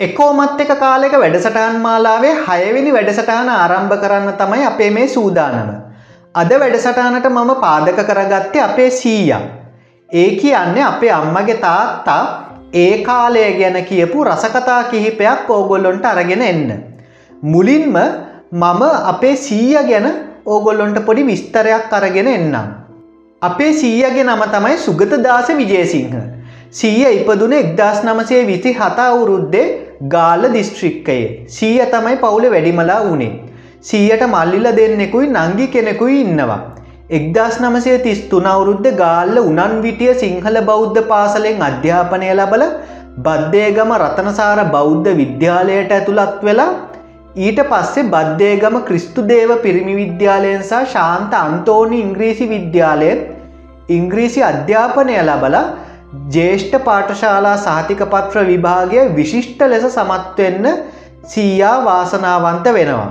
එකෝමත් එක කාලෙක වැඩසටහන් මාලාවේ හයවෙනි වැඩසටහන ආරම්භ කරන්න තමයි අපේ මේ සූදානම. අද වැඩසටානට මම පාදක කරගත්තේ අපේ සීය. ඒ කියන්නේ අපේ අම්මගේ තාත්තා ඒ කාලය ගැන කියපු රසකතා කිහිපයක් ඕගොල්ලොන්ට අරගෙන එන්න. මුලින්ම මම අපේ සීය ගැන ඕගොල්ලොන්ට පොඩි විස්තරයක් අරගෙන එන්නම්. අපේ සීයගේ නම තමයි සුගත දාස විජේසිංහ. සීය ඉපදුන එක්දස් නමසේ විසි හතා අවුරුද්දේ ගාල දිස්ත්‍රික්කයේ සීය තමයි පවුල වැඩිමලා වනේ. සීයට මල්ලිල දෙන්නෙකුයි නංගි කෙනෙකුයි ඉන්නවා. එක්දස් නමසේ තිස් තුනවුරුද්ධ ගාල්ල උනන් විටිය සිංහල බෞද්ධ පාසලෙන් අධ්‍යාපනය ලබල බද්ධයගම රතනසාර බෞද්ධ විද්‍යාලයට ඇතුළත් වෙලා ඊට පස්සේ බද්ධයගම ක්‍රිස්තු දේව පිරිමි විද්‍යාලයෙන් සහ ශාන්ත අන්තෝනි ඉංග්‍රීසි විද්‍යාලයෙන් ඉංග්‍රීසි අධ්‍යාපනය ලබල ජේෂ්ඨ පාඨශාලා සහතික පත්‍ර විභාගය විශිෂ්ට ලෙස සමත්වෙන්න සීයා වාසනාවන්ත වෙනවා.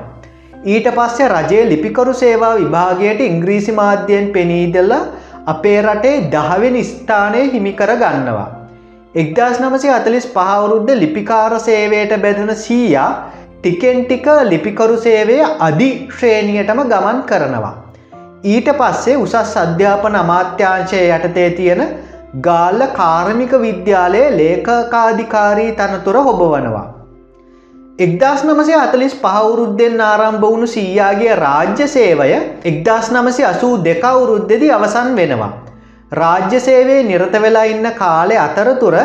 ඊට පස්සේ රජයේ ලිපිකරු සේවා විභාගයට ඉංග්‍රීසි මාධ්‍යයෙන් පෙනීදල්ල අපේ රටේ දහවෙන ස්ථානය හිමිකර ගන්නවා. එක්දස් නමසේ අතලිස් පහවුරුද්ධ ලිපිකාර සේවයට බැදෙන සීයා ටිකෙන් ටික ලිපිකරු සේවය අධි ශ්‍රේණියටම ගමන් කරනවා. ඊට පස්සේ උසස් අධ්‍යාපන අමාත්‍යංශය යටතේ තියෙන ගාල්ල කාර්මික විද්‍යාලයේ ලේකකාධිකාරී තනතුර හොබවනවා. එක්දස් නමසේ අතලිස් පහවුරුද්දෙන් ආරම්භ වුණු සීයාගේ රාජ්‍ය සේවය එක්දස් නමසි අසූ දෙකවුරුද්දෙදි අවසන් වෙනවා. රාජ්‍ය සේවේ නිරත වෙලා ඉන්න කාලෙ අතරතුර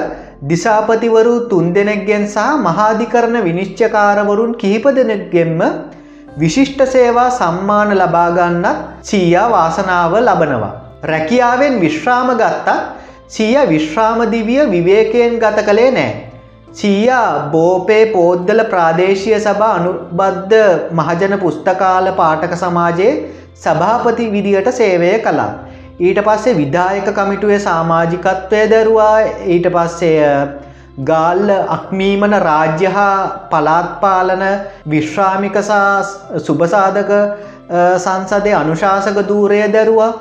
දිසාපතිවරු තුන් දෙනෙක්ගෙන් සහ මහාධිකරණ විනිශ්චකාරවරුන් කිහිප දෙනෙක්ගෙන්ම විශිෂ්ට සේවා සම්මාන ලබාගන්නත් සීයා වාසනාව ලබනවා. රැකියාවෙන් විශ්‍රාම ගත්තත් සීය විශ්‍රාමදිවිය විවේකයෙන් ගත කළේ නෑ. සීයා බෝපේ පෝද්දල ප්‍රාදේශය සභා අනුබද්ධ මහජන පුස්තකාල පාටක සමාජයේ සභාපති විදියට සේවය කළා. ඊට පස්සේ විදායක කමිටුවේ සාමාජිකත්වය දරුවා ඊට පස්සේ ගාල්ල අක්මීමන රාජ්‍ය හා පලාත්පාලන විශ්‍රාමිකසා සුභසාධක සංසදය අනුශාසක දූරය දරුවා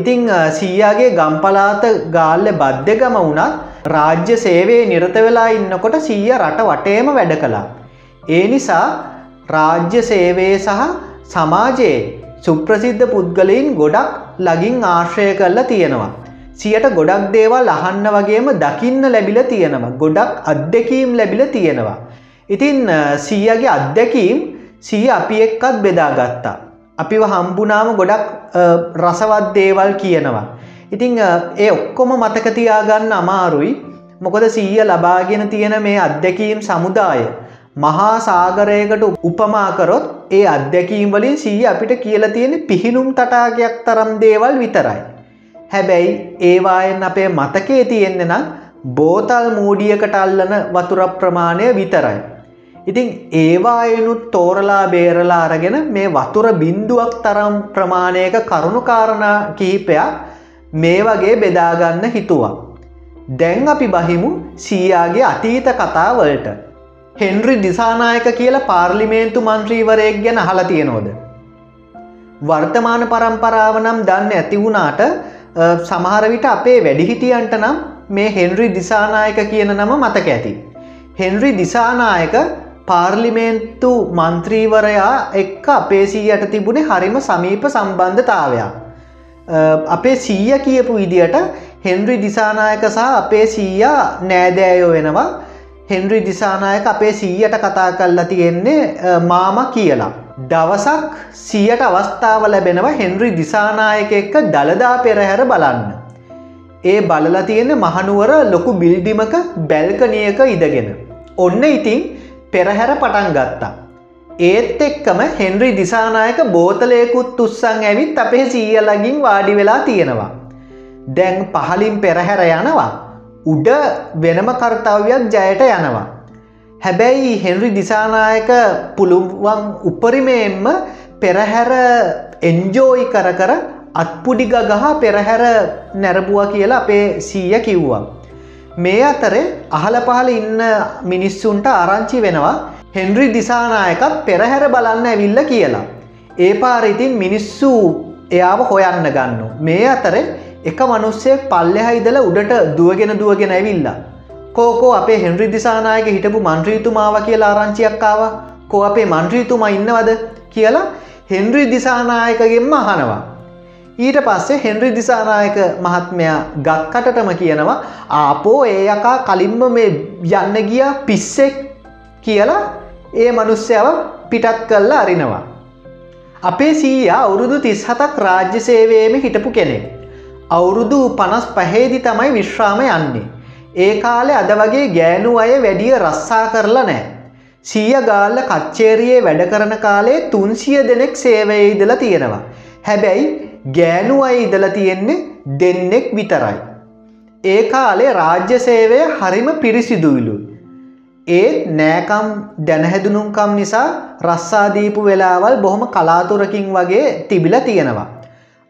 ඉතිං සීයාගේ ගම්පලාත ගාල්ල බද්ධගම වුණත් රාජ්‍ය සේවේ නිරත වෙලා ඉන්නකොට සීය රට වටේම වැඩ කළා. ඒ නිසා රාජ්‍ය සේවේ සහ සමාජයේ සුප්‍රසිද්ධ පුද්ගලයින් ගොඩක් ලගින් ආශ්‍රය කරලා තියෙනවා. සියට ගොඩක් දේවල් අහන්න වගේම දකින්න ලැබිල තියෙනවා. ගොඩක් අත්දැකීම් ලැබිල තියෙනවා. ඉතින් සීයගේ අත්දැකීම් සීය අපි එක්කත් බෙදාගත්තා. අපිව හම්බුනාම ගොඩක් රසවත් දේවල් කියනවා. ඉතිං ඒ ඔක්කොම මතකතියාගන්න අමාරුයි මොකොද සීය ලබාගෙන තියෙන මේ අත්දැකීම් සමුදාය මහා සාගරයකට උපමාකරොත් ඒ අත්දැකීම් වලින් සීය අපිට කියල තියෙන පිහිනුම් තටාගයක් තරම් දේවල් විතරයි. හැබැයි ඒවායෙන් අපේ මතකේ තියෙන්නේ නම් බෝතල් මූඩියකට අල්ලන වතුර ප්‍රමාණය විතරයි. ඉතිං ඒවායනුත් තෝරලා බේරලා අරගෙන මේ වතුර බින්දුවක් තරම් ප්‍රමාණයක කරුණු කාරණා කිහිපයක් මේ වගේ බෙදාගන්න හිතුවා. දැන් අපි බහිමු සීයාගේ අතීත කතාවලට. හෙන්රි දිසානායක කියල පාර්ලිමේන්තු මන්ත්‍රීවරයෙක් ගැන හලා තියෙනෝද. වර්තමාන පරම්පරාව නම් දන්න ඇතිවුණාට සමහරවිට අපේ වැඩිහිටියන්ට නම් මේ හෙන්රි දිසානායක කියන නම මතක ඇති. හෙන්රි දිසානායක පාර්ලිමේන්තු මන්ත්‍රීවරයා එක්ක අපේ සීයට තිබුණේ හරිම සමීප සම්බන්ධතාවයක්. අපේ සීය කියපු විදියට හෙන්රි දිසානායක සහ අපේ සීයා නෑදෑයෝ වෙනවා හෙන්රි දිසානායක අපේ සීයට කතා කල්ලා තියෙන්නේ මාම කියලා. දවසක් සියට අවස්ථාව ලැබෙනව හෙන්රි දිසානායක එක්ක දළදා පෙරහැර බලන්න. ඒ බලලා තියෙන මහනුවර ලොකු බිල්ඩිමක බැල්කනියක ඉදගෙන. ඔන්න ඉතින් පෙරහැර පටන් ගත්තා. ඒත් එක්කම හෙන්රි දිසානායක බෝතලයකුත් උත්සං ඇවිත් අපේ සීයලගින් වාඩි වෙලා තියෙනවා. දැන් පහලින් පෙරහැර යනවා. උඩ වෙනම කර්තාවයක් ජයට යනවා. හැබැයි හෙන්රි දිසානායක පුළුවන් උපරිමයෙන්ම පෙරහැර එන්ජෝයි කර කර අත්පුඩිග ගහ පෙරහැර නැරබුව කියලා අපේ සීය කිව්වා. මේ අතරේ අහල පහල ඉන්න මිනිස්සුන්ට ආරංචි වෙනවා හෙන්රි දිසානායකත් පෙරහැර බලන්න ඇවිල්ල කියලා. ඒ පාරිතින් මිනිස්සු එයාව හොයන්න ගන්න. මේ අතර එක මනුස්සය පල්ලෙහ ඉදල උඩට දුවගෙන දුවගෙන ඇවිල්ලා. කෝකෝ අපේ හෙන්රි දිසානායක හිටපු මන්ත්‍රීතුමාව කියලා ආරංචියක්කාව කෝ අපේ මන්ත්‍රීතුමා ඉන්නවද කියලා හෙන්රි දිසානායකගෙන්ම අහනවා. ඊට පස්සේ හෙන්රි දිසානායක මහත්මයා ගක්කටටම කියනවා ආපෝ ඒ යකා කලින්ම මේ යන්න ගිය පිස්සෙක් කියලා ඒ මනුස්්‍යාව පිටත් කල්ලා අරිනවා. අපේ සීය අවුරුදු තිස් හතක් රාජ්‍ය සේවයම හිටපු කෙනෙක්. අවුරුදු පනස් පහේදි තමයි විශ්‍රාම යන්නේ. ඒ කාලෙ අද වගේ ගෑනු අය වැඩිය රස්සා කරලා නෑ. සීය ගාල්ල කච්චේරයේ වැඩ කරන කාලේ තුන්සිය දෙනෙක් සේවය ඉදලා තියෙනවා. හැබැයි ගෑනු අය ඉදලා තියෙන්නේ දෙන්නෙක් විතරයි. ඒ කාලේ රාජ්‍ය සේවය හරිම පිරිසිදුවිලු. ඒත් නෑකම් දැනහැදුනුම්කම් නිසා රස්සාදීපු වෙලාවල් බොහොම කලාතුරකින් වගේ තිබිල තියෙනවා.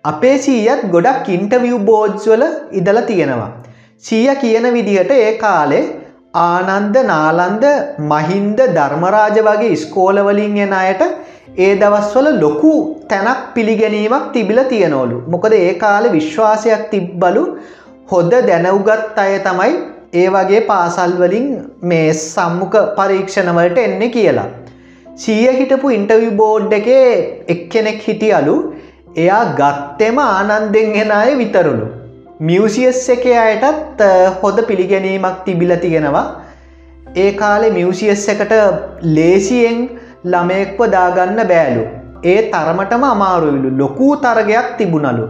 අපේ සීයත් ගොඩක් ඉන්ටවිය් බෝඩ්ස්වල ඉදල තියෙනවා. සීය කියන විදිහට ඒ කාලේ ආනන්ද නාලන්ද මහින්ද ධර්මරාජ වගේ ස්කෝලවලින් එන අයට ඒ දවස්වල ලොකු තැනක් පිළිගැනීමක් තිබිල තියෙනවලු. මොකද ඒ කාලෙ විශ්වාසයක් තිබ්බලු හොද දැනවගත් අය තමයි ඒ වගේ පාසල්වලින් මේ සම්මුඛ පරීක්ෂණවලට එන්නේ කියලා. සීය හිටපු ඉන්ටවි බෝඩ් එකේ එක්කෙනෙක් හිටියලු එයා ගත්තෙම ආනන්දෙන් එෙන අය විතරුණු. මියසිියස් එක අයටත් හොද පිළිගැනීමක් තිබිල තියෙනවා ඒ කාලෙ මියසිියස් එකට ලේසියෙන් ළමයෙක්ව දාගන්න බෑලු. ඒ තරමටම අමාරුවිලු ලොකූ තරගයක් තිබුණලු.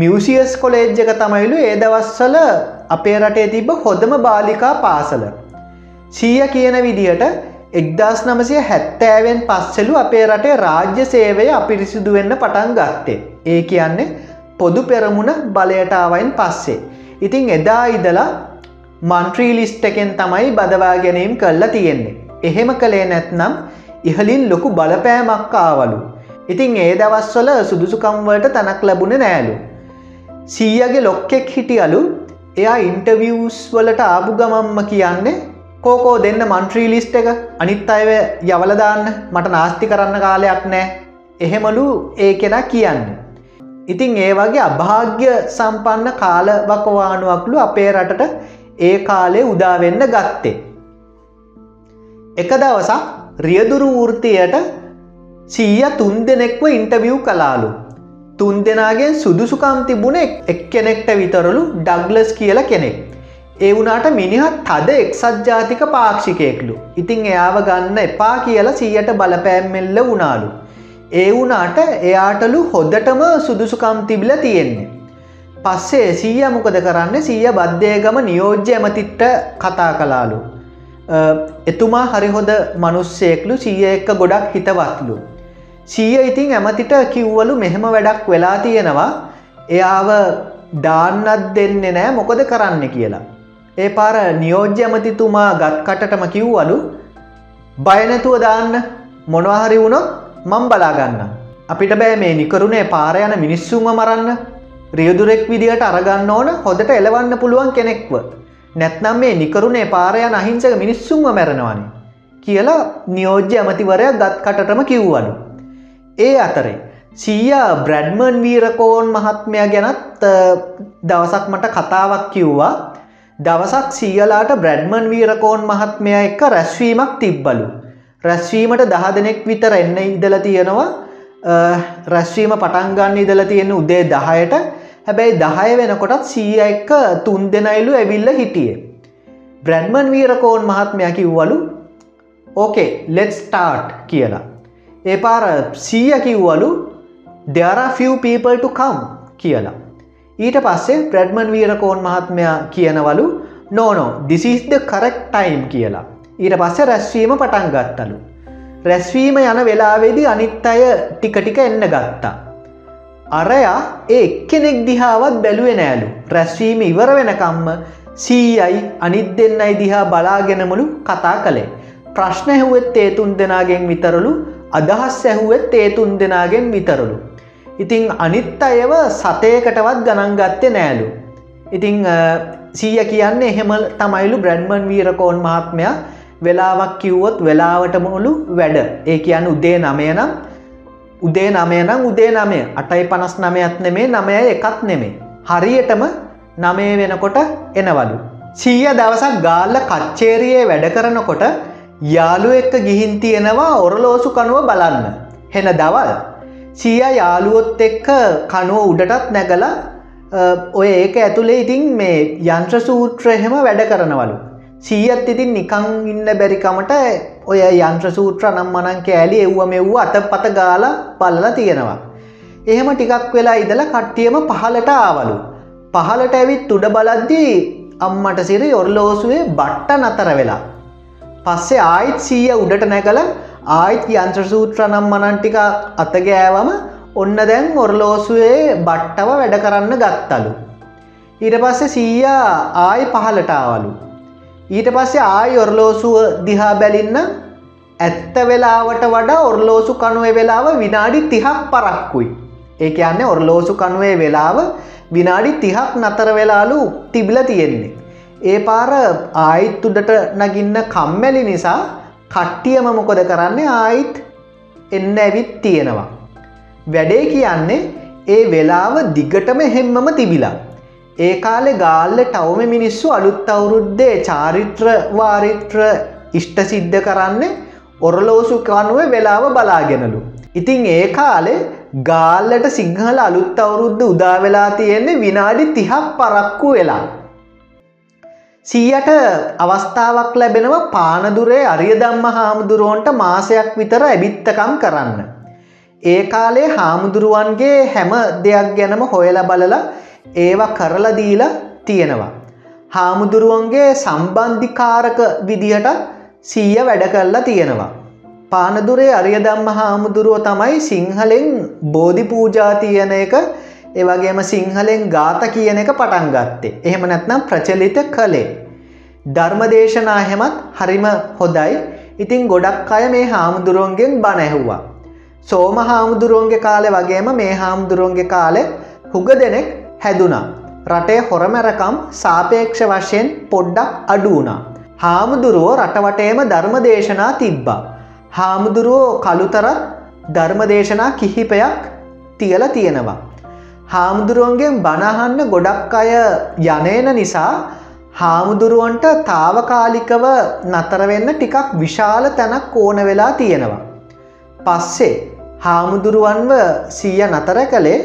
මියසිියස් කොලේජ්ජක තමයිලු ඒ දවස්සල අපේ රටේ තිබ හොදම බාලිකා පාසල. සීය කියන විදිහට එක්දස් නමසය හැත්තෑවෙන් පස්සෙලු අපේ රටේ රාජ්‍ය සේවය අපිරිසිදු වෙන්න පටන් ගත්තේ. ඒ කියන්නේ පොදු පෙරමුණ බලයටාවයින් පස්සේ. ඉතිං එදා ඉදලා මන්ත්‍රී ලිස්ට එකෙන් තමයි බදවා ගැනීම් කල්ලා තියෙන්නේ. එහෙම කළේ නැත්නම් ඉහලින් ලොකු බලපෑමක් ආවලු. ඉතිං ඒ දවස්වල සුදුසුකම්වලට තැනක් ලැබුණ නෑලු. සීයගේ ලොක්කෙක් හිටියලු එයා ඉන්ටවියස් වලට ආපු ගමම්ම කියන්නේ කෝකෝ දෙන්න මන්ත්‍රී ලිස්ට එක අනිත් අයව යවලදාන්න මට නාස්ති කරන්න කාලයක් නෑ එහෙමලු ඒ කෙන කියන්න. ඉතිං ඒ වගේ අභාග්‍ය සම්පන්න කාලවකවානුවක්ලු අපේ රටට ඒ කාලේ උදාවෙන්න ගත්තේ. එක දවසක් රියදුරු වෘතියට සීය තුන් දෙනෙක්ව ඉන්ටවියව් කලාලු. තුන් දෙනාගෙන් සුදුසුකම් තිබුණ එක් කෙනෙක්ට විතරලු ඩග්ලස් කියල කෙනෙක්. ඒ වුනාට මිනිහත් තද එක්සත් ජාතික පාක්ෂිකයෙක්ලු. ඉතිං එයාව ගන්න එපා කියලා සීයට බලපෑම්මෙල්ල වුණාලු. ඒ වුනාට එයාටලු හොදටම සුදුසුකම් තිබිල තියෙන්නේ. පස්සේ සීය මොකද කරන්න සීය බද්ධයගම නියෝජ්‍ය ඇමතිට්ට කතා කලාලු. එතුමා හරිහොද මනුස්සයෙක්ලු සීය එක්ක ගොඩක් හිතවත්ලු. සීය ඉතිං ඇමතිට කිව්වලු මෙහෙම වැඩක් වෙලා තියෙනවා එයාව දාන්නත් දෙන්නේ නෑ මොකද කරන්න කියලා. ඒ පාර නියෝජ්‍ය ඇමතිතුමා ගත් කටටම කිව්වලු බයනැතුව දාන්න මොනවාහරි වුණොත් මං බලාගන්න. අපිට බෑ මේ නිකරුණේ පාරයන මිනිස්සුම මරන්න රියදුරෙක් විදිහට අරගන්න ඕන හොදට එලවන්න පුළුවන් කෙනෙක්ව. නැත්නම් මේ නිකරුණේ පාරයන අහිංසක මිනිස්සුන්ව මැරෙනවානි. කියලා නියෝජ්‍ය ඇමතිවරයක් ගත් කටටම කිව්වලු. ඒ අතරේ. සීයා බ්‍රඩ්මන් වීරකෝන් මහත්මය ගැනත් දවසක් මට කතාවක් කිව්වා දවසක් සීයලාට බ්‍රඩ්මන් වීරකෝන් මහත්මය එක්ක රැස්වීමක් තිබ්බලු. රැස්වීමට දහ දෙනෙක් විතර එන්න ඉදල තියෙනවා රැස්වීම පටන්ගන්න ඉදල තියෙන උදේ දහයට හැබැයි දහය වෙනකොටත් සීය එක්ක තුන් දෙනයිලු ඇවිල්ල හිටියේ. බ්‍රැඩ්මන් වීරකෝන් මහත්මය කිව්වලු ඕකේ ලෙට් ස්ටාර්ට් කියලා. ඒ පාර සීය කිව්වලු දෙර few people to come කියලා. ඊට පස්සේ ප්‍රඩ්මන් වීරකෝන් මහත්මයා කියනවලු නෝනෝ දිසිස්ද කරෙක් ටයිම් කියලා. ඊට පස්සේ රැස්වීම පටන් ගත්තලු. රැස්වීම යන වෙලාවෙදි අනිත් අය ටිකටික එන්න ගත්තා. අරයා ඒ එක්කෙනෙක් දිහාවත් බැලුවෙ නෑලු රැස්වීම ඉවර වෙනකම්ම සීයයි අනිත් දෙන්නයි දිහා බලාගෙනමුළු කතා කළේ. ප්‍රශ්න ඇහුවත් ඒතුන් දෙනාගෙන් විතරලු අදහස් ඇහුවත් ඒතුන් දෙනාගෙන් විතරලු. ඉතිං අනිත් අයව සතයකටවත් ගණන් ගත්තේ නෑලු. ඉතිං සීය කියන්නේ එහෙම තමයිලු බ්‍රැන්්මන් වීරකෝන් මහත්මයා වෙලාවක් කිව්වොත් වෙලාවට මුළු වැඩ ඒ කියන්න උදේ නමයනම් උදේ නමයනම් උදේ නමය අටයි පනස් නමයත් නෙමේ නමය එකත් නෙමේ. හරියටම නමේ වෙනකොට එනවලු. සීය දවසක් ගාල්ල කච්චේරියේ වැඩ කරනකොට යාලු එක්ක ගිහින් තියෙනවා ඔරලෝසු කනුව බලන්න. හෙන දවල්. සීය යාළුවොත් එක්ක කනුව උඩටත් නැගල ඔය ඒක ඇතුළේ ඉතින් මේ යන්ත්‍ර සූත්‍ර එහෙම වැඩ කරනවලු. සීයත් ඉතින් නිකං ඉන්න බැරිකමට ඔය යන්ත්‍ර සූත්‍ර නම් මනං කෑලි එව්ව මෙව්ව අත පත ගාල පල්ල තියෙනවා. එහෙම ටිකක් වෙලා ඉදල කට්ටියම පහලට ආවලු. පහලට ඇවිත් උඩ බලද්දී අම්මට සිරි ඔර්ලෝසුවේ බට්ට නතර වෙලා. පස්සේ ආයිත් සීය උඩට නැකල ආයිත් යන්ත්‍ර සූත්‍ර නම් මනන්ටික අතගෑවම ඔන්න දැන් ඔර්ලෝසුවේ බට්ටව වැඩ කරන්න ගත්තලු. ඊට පස්සේ සීයා ආයි පහලටාවලු. ඊට පස්සේ ආයි ඔර්ලෝසුව දිහා බැලින්න ඇත්ත වෙලාවට වඩා ඔර්ලෝසු කනුවේ වෙලාව විනාඩි තිහක් පරක්කුයි. ඒ කියන්නේ ඔර්ලෝසු කනුවේ වෙලාව විනාඩි තිහක් නතර වෙලාලු තිබිල තියෙන්නේ. ඒ පාර ආයිත් උඩට නගින්න කම්මැලි නිසා කට්ටියම මොකොද කරන්නේ ආයිත් එන්න ඇවිත් තියෙනවා. වැඩේ කියන්නේ ඒ වෙලාව දිගටම හෙම්මම තිබිලා. ඒ කාලෙ ගාල්ල ටවම මිනිස්සු අලුත් අවුරුද්දේ චාරිත්‍ර වාරිත්‍ර ඉෂ්ට සිද්ධ කරන්නේ ඔරලෝසු කනුව වෙලාව බලාගෙනලු. ඉතිං ඒ කාලෙ ගාල්ලට සිංහල අලුත් අවුරුද්ධ උදාවෙලා තියෙන්නේ විනාඩි තිහක් පරක්කු වෙලා. සීයට අවස්ථාවක් ලැබෙනව පානදුරේ අරියදම්ම හාමුදුරුවන්ට මාසයක් විතර ඇබිත්තකම් කරන්න. ඒ කාලේ හාමුදුරුවන්ගේ හැම දෙයක් ගැනම හොයල බලලා ඒවා කරලා දීලා තියෙනවා. හාමුදුරුවන්ගේ සම්බන්ධිකාරක විදිහට සීය වැඩ කරලා තියෙනවා. පානදුරේ අරියදම්ම හාමුදුරුව තමයි සිංහලෙන් බෝධි පූජා තියන එක ඒවගේම සිංහලෙන් ගාත කියන එක පටන් ගත්තේ. එහෙම නැත්නම් ප්‍රචලිත කළේ. ධර්මදේශනා හෙමත් හරිම හොදයි. ඉතින් ගොඩක් අය මේ හාමුදුරුවන්ගෙන් බණ ඇහුවා. සෝම හාමුදුරුවන්ගේ කාලෙ වගේම මේ හාමුදුරුවන්ගේ කාලෙ හුග දෙනෙක් හැදුනා. රටේ හොරමැරකම් සාපේක්ෂ වශයෙන් පොඩ්ඩක් අඩුවනා. හාමුදුරුවෝ රටවටේම ධර්ම දේශනා තිබ්බා. හාමුදුරුවෝ කළුතරත් ධර්මදේශනා කිහිපයක් තියල තියෙනවා. හාමුදුරුවන්ගෙන් බණහන්න ගොඩක් අය යනේන නිසා හාමුදුරුවන්ට තාවකාලිකව නතරවෙන්න ටිකක් විශාල තැනක් ඕන වෙලා තියෙනවා. පස්සේ හාමුදුරුවන්ව සීය නතර කළේ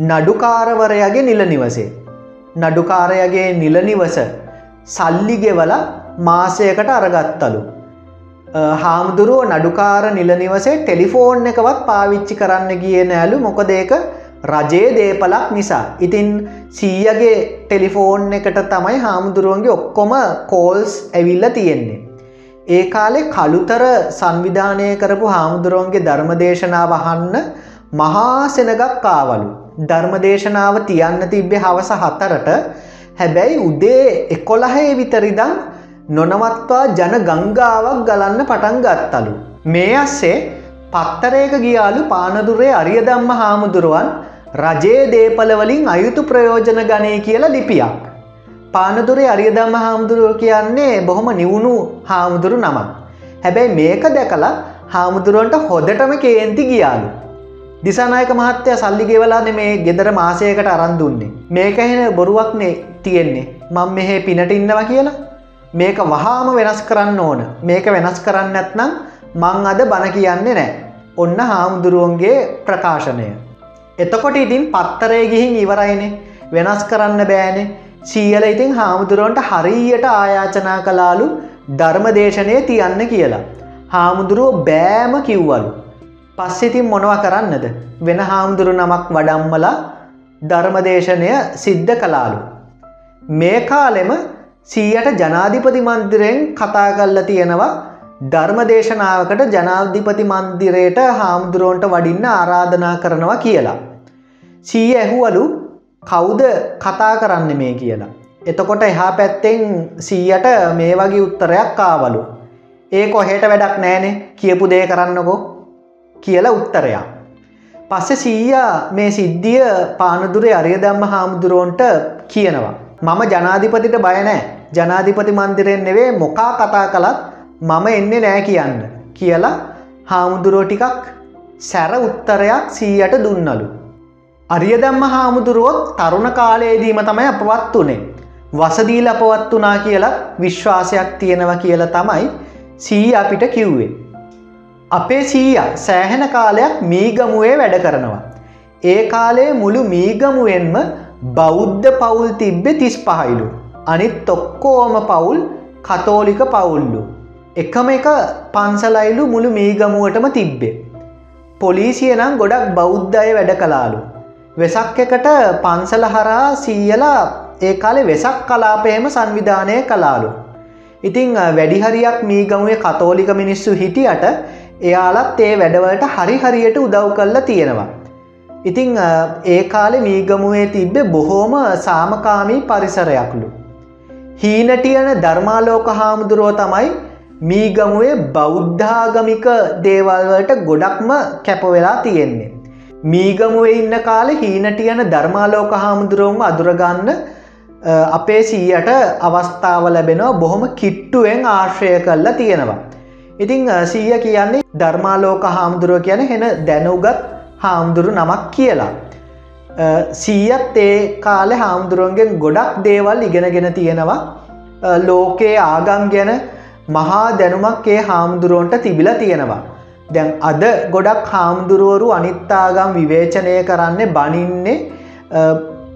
නඩුකාරවරයගේ නිල නිවසේ. නඩුකාරයගේ නිලනිවස සල්ලිගෙවල මාසයකට අරගත්තලු. හාමුදුරුව නඩුකාර නිලනිවසේ ටෙලිෆෝන් එකවත් පාවිච්චි කරන්න ගිය නෑලු මොකදේක රජයේ දේපලක් නිසා. ඉතින් සීයගේ ටෙලිෆෝන් එකට තමයි හාමුදුරුවන්ගේ ඔක්කොම කෝල්ස් ඇවිල්ල තියෙන්නේ. ඒ කාලෙ කළුතර සංවිධානය කරපු හාමුදුරුවන්ගේ ධර්මදේශනාව අහන්න මහා සෙනගක් කාවලු. ධර්මදේශනාව තියන්න තිබ්බේ හවස හතරට හැබැයි උදේ එකොළහේ විතරිදම් නොනවත්වා ජන ගංගාවක් ගලන්න පටන් ගත්තලු. මේ අස්සේ පත්තරයක ගියාලු පානදුරේ අරියදම්ම හාමුදුරුවන් රජයේ දේපලවලින් අයුතු ප්‍රයෝජන ගනය කියලා ලිපියක්. පානදුරේ අරියදම්ම හාමුදුරුව කියන්නේ බොහොම නිවුණු හාමුදුරු නමක්. හැබැයි මේක දැකලා හාමුදුරුවන්ට හොදටම කේන්ති ගියාලු. දිසානායක මහත්තය සල්ලිගෙවලාන මේ ගෙදර මාසයකට අරන් දුන්නේ. මේක එහෙන බොරුවක්නේ තියෙන්නේ මං මෙහෙ පිනට ඉන්නවා කියලා. මේක වහාම වෙනස් කරන්න ඕන මේක වෙනස් කරන්න ඇත්නම් මං අද බණ කියන්නේ නෑ. ඔන්න හාමුදුරුවන්ගේ ප්‍රකාශනය. එතකොට ඉතින් පත්තරය ගිහින් ඉවරයිනේ වෙනස් කරන්න බෑනේ සීයල ඉතින් හාමුදුරුවන්ට හරියට ආයාචනා කලාලු ධර්මදේශනය තියන්න කියලා. හාමුදුරුව බෑම කිව්වලු. පස්සෙතින් මොනව කරන්නද වෙන හාමුදුරු නමක් වඩම්මලා ධර්මදේශනය සිද්ධ කලාලු. මේ කාලෙම සීයට ජනාධිපති මන්දිරයෙන් කතා කල්ල තියෙනවා ධර්මදේශනාවකට ජනාධිපති මන්දිරයට හාමුදුරුවන්ට වඩින්න ආරාධනා කරනවා කියලා. සීය ඇහුවලු කවුද කතා කරන්න මේ කියලා. එතකොට එහා පැත්තෙන් සීයට මේ වගේ උත්තරයක් කාවලු. ඒ කොහෙට වැඩක් නෑනේ කියපු දේ කරන්නකෝ කියලා උත්තරයක්. පස්සෙ සීයා මේ සිද්ධිය පානදුරේ අරියදම්ම හාමුදුරුවන්ට කියනවා. මම ජනාධිපතිට බයනෑ ජනාධිපති මන්දිරයෙන් නෙවේ මොකා කතා කළත් මම එන්නේ නෑ කියන්න කියලා හාමුදුරුව ටිකක් සැර උත්තරයක් සීයට දුන්නලු. අරියදම්ම හාමුදුරුවොත් තරුණ කාලයේදීම තමයි අපවත් වනේ. වසදීල අපවත් වනා කියලා විශ්වාසයක් තියෙනව කියලා තමයි සී අපිට කිව්වේ. අපේ සීය සෑහෙන කාලයක් මීගමුවේ වැඩ කරනවා. ඒ කාලේ මුළු මීගමුවෙන්ම බෞද්ධ පවුල් තිබ්බෙ තිස් පහයිලු. අනිත් ඔක්කෝම පවුල් කතෝලික පවුල්ලු. එකම එක පන්සලයිලු මුළු මීගමුවටම තිබ්බේ. පොලිසිය නම් ගොඩක් බෞද්ධය වැඩ කලාලු. වෙසක් එකට පන්සල හරහා සීයලා ඒ කාලෙ වෙසක් කලාපයම සංවිධානය කලාලු. ඉතිං වැඩිහරියක් මීගමුවේ කතෝලික මිනිස්සු හිටියට එයාලත් ඒ වැඩවලට හරි හරියට උදව් කල්ලා තියෙනවා. ඉතිං ඒ කාලෙ මීගමුවේ තිබ්බෙ බොහෝම සාමකාමී පරිසරයක්ලු. හීනටියන ධර්මාලෝක හාමුදුරුව තමයි මීගමුවේ බෞද්ධාගමික දේවල්වලට ගොඩක්ම කැපවෙලා තියෙන්නේ. මීගමුවේ ඉන්න කාලෙ හීනටියන ධර්මාලෝක හාමුදුරුවම අදුරගන්න අපේ සීයට අවස්ථාව ලැබෙනවා බොහොම කිට්ටුවෙන් ආශ්‍රය කරලා තියෙනවා. ඉතිං සීය කියන්නේ ධර්මාලෝක හාමුදුරුව කියන හෙන දැනුගත් හාමුදුරු නමක් කියලා. සීයත් ඒ කාලෙ හාමුදුරුවන්ගෙන් ගොඩක් දේවල් ඉගෙනගෙන තියෙනවා ලෝකයේ ආගම් ගැන මහා දැනුමක් ඒ හාමුදුරුවන්ට තිබිල තියෙනවා. දැන් අද ගොඩක් හාමුදුරුවරු අනිත්තාගම් විවේචනය කරන්නේ බනින්නේ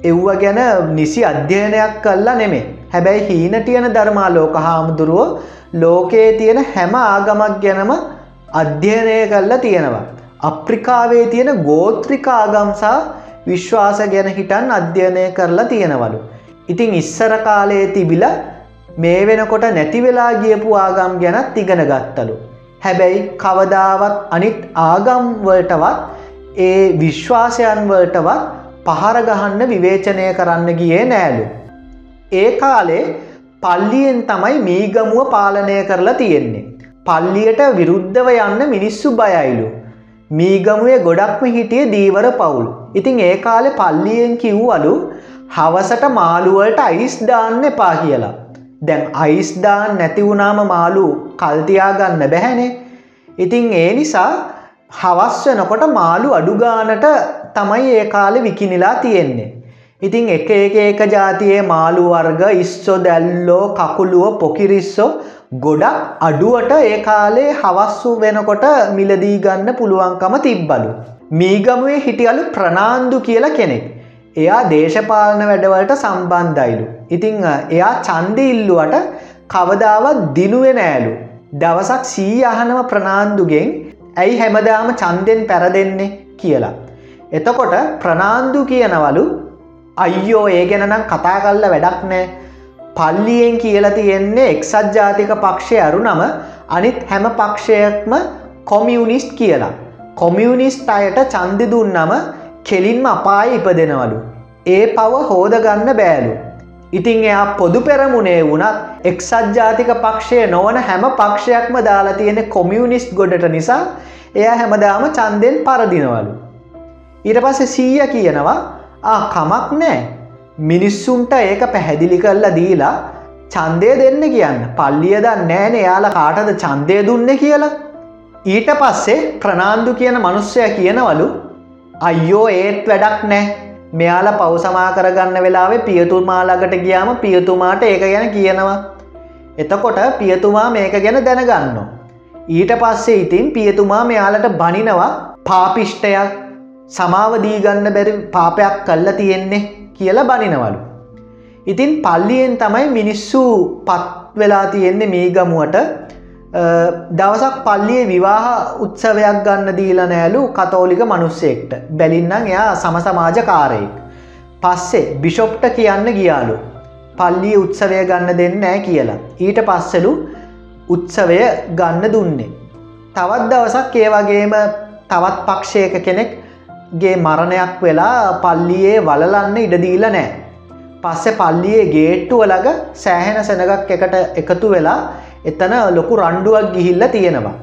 එව්ව ගැන නිසි අධ්‍යයනයක් කල්ලා නෙමේ හැබැයි හීනටියන ධර්මා ලෝක හාමුදුරුවෝ ලෝකයේ තියෙන හැම ආගමක් ගැනම අධ්‍යයනය කල්ලා තියෙනවා. අප්‍රිකාවේ තියෙන ගෝත්‍රික ආගම්සා විශ්වාස ගැන හිටන් අධ්‍යයනය කරලා තියෙනවලු. ඉතිං ඉස්සර කාලයේ තිබිල මේ වෙනකොට නැතිවෙලා ගියපු ආගම් ගැනත් ඉගෙන ගත්තලු. හැබැයි කවදාවත් අනිත් ආගම්වලටවත් ඒ විශ්වාසයන් වලටවත් පහරගහන්න විවේචනය කරන්න ගියේ නෑලු. ඒ කාලේ පල්ලියෙන් තමයි මීගමුව පාලනය කරලා තියෙන්නේ. පල්ලියට විරුද්ධව යන්න මිනිස්සු බයයිලු. මීගමුවේ ගොඩක්ම හිටිය දීවර පවුල්. ඉතිං ඒ කාලෙ පල්ලියෙන් කිව්වලු හවසට මාළුවලට අයිස් දාන්න එපා කියලා. දැන් අයිස්දාන් නැතිවුණාම මාලු කල්තියාගන්න බැහැනේ ඉතිං ඒ නිසා හවස් වෙනකොට මාලු අඩුගානට තමයි ඒ කාලෙ විකිනිලා තියෙන්නේ. ඉතිං එක එක ඒක ජාතියේ මාළු වර්ග ඉස්සෝ දැල්ලෝ කකුළුව පොකිරිස්සෝ ගොඩක් අඩුවට ඒ කාලේ හවස්සු වෙනකොට මිලදී ගන්න පුළුවන්කම තිබ්බලු. මීගමුවේ හිටියලු ප්‍රනාන්දු කියලා කෙනෙක්. එයා දේශපාලන වැඩවලට සම්බන්ධයිලු. ඉතිං එයා චන්ද ඉල්ලුවට කවදාවත් දිනුවෙ නෑලු. දවසක් සී අහනම ප්‍රනාන්දුගෙන් ඇයි හැමදාම චන්දෙන් පැරදෙන්නේ කියලා. එතකොට ප්‍රනාන්දු කියනවලු අයියෝ ඒ ගැනනම් කතා කල්ල වැඩක් නෑ පල්ලියෙන් කියල තියෙන්නේ එක්සත් ජාතික පක්ෂය අරු නම අනිත් හැම පක්ෂයක්ම කොමියුනිස්ට් කියලා. කොමියුනිස්ට් අයට චන්දි දුන්නම කෙලින්ම අපාය ඉපදෙනවලු. ඒ පව හෝදගන්න බෑලු. ඉතිං එයා පොදු පෙරමුණේ වුණත් එක්සත් ජාතික පක්ෂය නොවන හැම පක්ෂයක්ම දාලා තියෙන කොමියනිස්ට් ගොඩට නිසා එය හැමදාම චන්දෙන් පරදිනවලු. ඊට පස්සේ සීය කියනවා ආ කමක් නෑ. මිනිස්සුන්ට ඒක පැහැදිලි කරලා දීලා චන්දය දෙන්න කියන්න. පල්ලියද නෑන එයාලා කාටද චන්දය දුන්න කියලා. ඊට පස්සේ ප්‍රනාන්දු කියන මනුස්සය කියනවලු අයියෝ ඒත් වැඩක් නෑ. මෙයාල පවසමා කරගන්න වෙලාවේ පියතුමාලකට ගියාම පියතුමාට ඒක ගැන කියනවා. එතකොට පියතුමා මේක ගැන දැනගන්න. ඊට පස්සේ ඉතින් පියතුමා මෙයාලට බනිනවා පාපිෂ්ටයක් සමාවදීගන්න බැරි පාපයක් කල්ල තියෙන්නේ කියලා බනිනවලු. ඉතින් පල්ලියෙන් තමයි මිනිස්සු පත් වෙලා තියෙන්නේ මේ ගමුවට දවසක් පල්ලිය විවාහ උත්සවයක් ගන්න දීල නෑලු කතෝලික මනුස්සෙක්ට බැලින්නම් එයා සමසමාජකාරයෙක්. පස්සේ බිෂොප්ට කියන්න ගියාලු. පල්ලිය උත්සවය ගන්න දෙන්න ෑ කියලා. ඊට පස්සලු උත්සවය ගන්න දුන්නේ. තවත් දවසක් ඒ වගේම තවත් පක්ෂයක කෙනෙක්ගේ මරණයක් වෙලා පල්ලියේ වලලන්න ඉඩදීල නෑ. පස්සෙ පල්ලියේ ගේට්ටුව ළඟ සෑහෙන සෙනගක් එකට එකතු වෙලා එතන ලොකු රණ්ඩුවක් ගිහිල්ල තියෙනවා.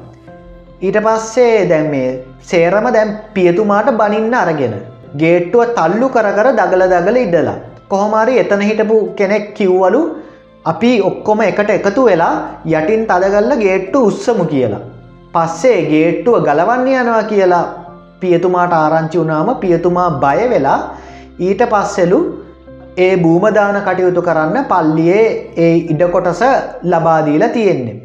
ඊට පස්සේ දැම් මේ සේරම දැම් පියතුමාට බනින්න අරගෙන. ගේට්ටුව තල්ලු කර කර දගල දගල ඉඩලා. කොහොමරි එතන හිටපු කෙනෙක් කිව්වලු අපි ඔක්කොම එකට එකතු වෙලා යටින් තදගල්ල ගේට්ටු උත්සමු කියලා. පස්සේ ගේට්ටුව ගලවන්න යනවා කියලා පියතුමාට ආරංචි වුනාම පියතුමා බය වෙලා ඊට පස්සෙලු ඒ භූමදාන කටයුතු කරන්න පල්ලියේ ඒ ඉඩකොටස ලබාදීලා තියෙන්නේ.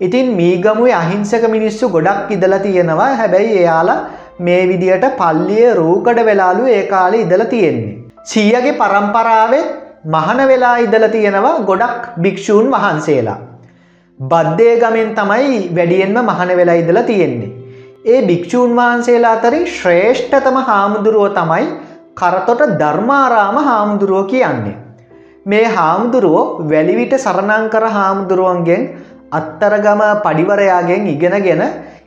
ඉතින් මීගමුවේ අහිංසක මිනිස්සු ගොඩක් ඉදල තියෙනවා හැබැයි එයාලා මේ විදියට පල්ලිය රූකඩ වෙලාලු ඒ කාලෙ ඉදල තියෙන්නේ. සීයගේ පරම්පරාවෙත් මහන වෙලා ඉදල තියෙනවා ගොඩක් භික්‍ෂූන් වහන්සේලා. බද්ධය ගමෙන් තමයි වැඩියෙන්ම මහන වෙලා ඉදලා තියෙන්නේ. ඒ භික්‍ෂූන් වහන්සේලා අතරින් ශ්‍රේෂ්ඨතම හාමුදුරුවෝ තමයි කරතොට ධර්මාරාම හාමුදුරුවෝ කියන්නේ. මේ හාමුදුරුවෝ වැලිවිට සරණංකර හාමුදුරුවන්ගෙන් අත්තරගම පඩිවරයාගෙන් ඉගෙනගෙන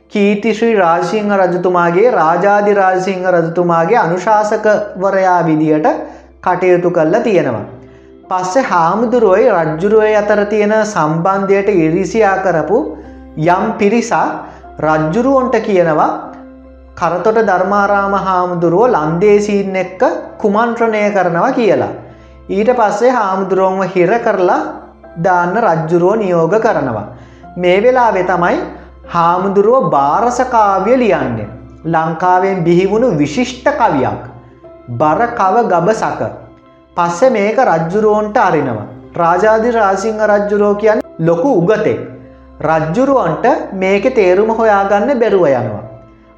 කීතිශ්‍රී රාජසිංහ රජතුමාගේ රාජාධි රාජසිංහ රජතුමාගේ අනුශාසකවරයා විදියට කටයුතු කල්ලා තියෙනවා. පස්සෙ හාමුදුරුවයි රජ්ජුරුවය අතර තියෙන සම්බන්ධයට ඉරිසියා කරපු යම් පිරිසා රජ්ජුරුවන්ට කියනවා කරතොට ධර්මාරාම හාමුදුරුව ලන්දේසීන් එක්ක කුමන්ත්‍රණය කරනවා කියලා. ඊට පස්සේ හාමුදුරුවන්ව හිර කරලා දාන්න රජ්ජුරුව නියෝග කරනවා. මේ වෙලාවෙ තමයි හාමුදුරුව භාරසකාව්‍ය ලියන්නේ. ලංකාවෙන් බිහිවුණු විශිෂ්ට කවියක්. බර කව ගබසක. පස්සෙ මේක රජ්ජුරුවන්ට අරිනවා. රාජාධි රාසිංහ රජ්ජුරෝ කියන්න ලොකු උගතෙක්. රජ්ජුරුවන්ට මේක තේරුම හොයාගන්න බැරුව යනවා.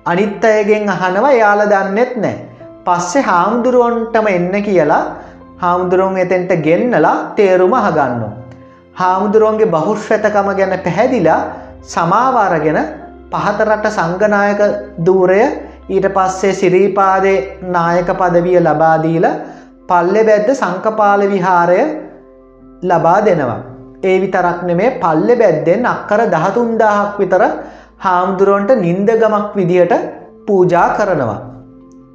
අනිත් අයගෙන් අහනවා යාල දන්නෙත් නෑ. පස්සෙ හාමුදුරුවන්ටම එන්න කියලා හාමුදුරුවන් එතෙන්ට ගෙන්නලා තේරුම අහගන්නවා. හාමුදුරුවන්ගේ බහුශ්‍රතකම ගැන පැහැදිලා සමාවාරගෙන පහතරට සංගනායක දූරය ඊට පස්සේ සිරීපාදේ නායක පදවිය ලබාදීල පල්ලෙ බැද්ද සංකපාල විහාරය ලබා දෙනවා. ඒ විතරක් නෙමේ පල්ලෙ බැද්දෙන් අක්කර දහතුන්දාහක් විතර හාමුදුරුවන්ට නින්දගමක් විදියට පූජා කරනවා.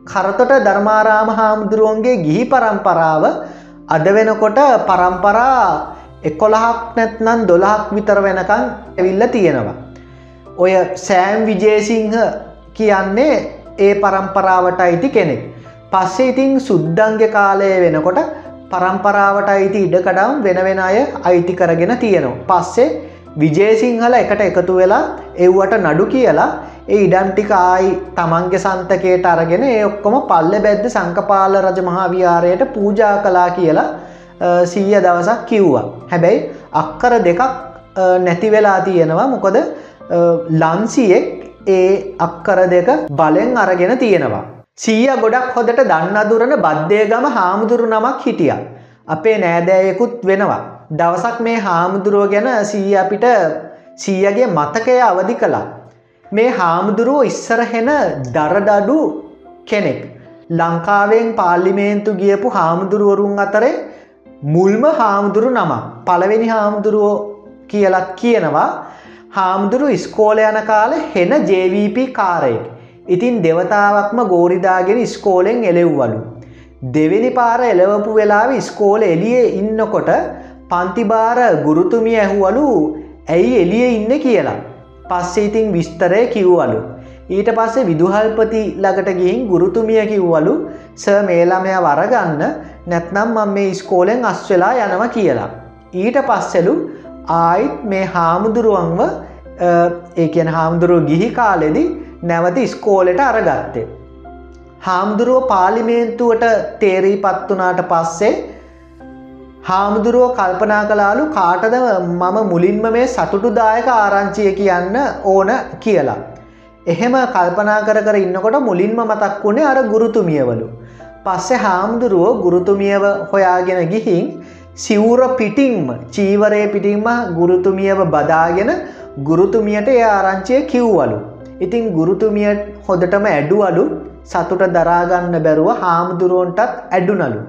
කරතොට ධර්මාරාම හාමුදුරුවන්ගේ ගිහි පරම්පරාව අද වෙනකොට පරම්පරා එකොළහක් නැත්නන් දොළහක් විතර වෙනකං ඇවිල්ල තියෙනවා. ඔය සෑම් විජේසිංහ කියන්නේ ඒ පරම්පරාවට අයිති කෙනෙක්. පස්සේ ඉතින් සුද්දන්ගේ කාලය වෙනකොට පරම්පරාවට අයිති ඉඩකඩම් වෙන වෙන අය අයිති කරගෙන තියෙනවා. පස්සේ විජේසිංහල එකට එකතු වෙලා එව්වට නඩු කියලා ඒ ඉඩන්ටික ආයි තමන්ගේ සන්තකයට අරගෙන ඒ ඔක්කොම පල්ල බැද්ද සංකපාල රජ මහාවිහාරයට පූජා කලා කියලා සීය දවසක් කිව්වා. හැබැයි අක්කර දෙකක් නැති වෙලා තියෙනවා මොකොද ලන්සියෙක් ඒ අක්කර දෙක බලෙන් අරගෙන තියෙනවා. සීය ගොඩක් හොදට දන්නදුරන බද්ධයගම හාමුදුරු නමක් හිටිය. අපේ නෑදෑයකුත් වෙනවා. දවසක් මේ හාමුදුරුව ගැන සීය අපිට සීයගේ මතකය අවදි කළා. මේ හාමුදුරුවෝ ඉස්සරහෙන දරදඩු කෙනෙක්. ලංකාවෙන් පාල්ලිමේන්තු ගියපු හාමුදුරුවරුන් අතරේ මුල්ම හාමුදුරු නම පළවෙනි හාමුදුරුවෝ කියලත් කියනවා හාමුදුරු ඉස්කෝල යන කාල හෙන ජVP කාරයෙක්. ඉතින් දෙවතාවක්ම ගෝරිදාගෙන ඉස්කෝලෙන් එලෙව්වලු. දෙවෙනි පාර එලවපු වෙලාව ඉස්කෝල එලියේ ඉන්නකොට පන්තිබාර ගුරුතුමිය ඇහුවලු ඇයි එලිය ඉන්න කියලා. පස්සේ ඉතින් විස්තරය කිව්වලු. ඊට පස්සේ විදුහල්පති ළඟට ගිහින් ගුරුතුමිය කිව්වලු ස මේලාමය වරගන්න නැත්නම් මං මේ ඉස්කෝලෙන් අස්වෙලා යනව කියලා. ඊට පස්සෙලු ආයිත් මේ හාමුදුරුවන්ව ඒ කියන හාමුදුරුව ගිහි කාලෙදි නැවත ඉස්කෝලෙට අරගත්තේ. හාමුදුරුව පාලිමේන්තුවට තේරී පත්වනාට පස්සේ හාමුදුරුවෝ කල්පනා කලාලු කාටද මම මුලින්ම මේ සතුටුදායක ආරංචිය කියන්න ඕන කියලා. එහෙම කල්පනා කර කර ඉන්නකොට මුලින්ම මතක් වුණේ අර ගුරුතුමියවලු. පස්සෙ හාමුදුරුවෝ ගුරුතුමියව හොයාගෙන ගිහින් සිවුර පිටින්ම චීවරය පිටින්ම ගුරුතුමියව බදාගෙන ගුරුතුමියට ඒ ආරංචිය කිව්වලු. ඉතින් ගුරුතුමිය හොදටම ඇඩුවලු සතුට දරාගන්න බැරුව හාමුදුරුවන්ටත් ඇඩුනලු.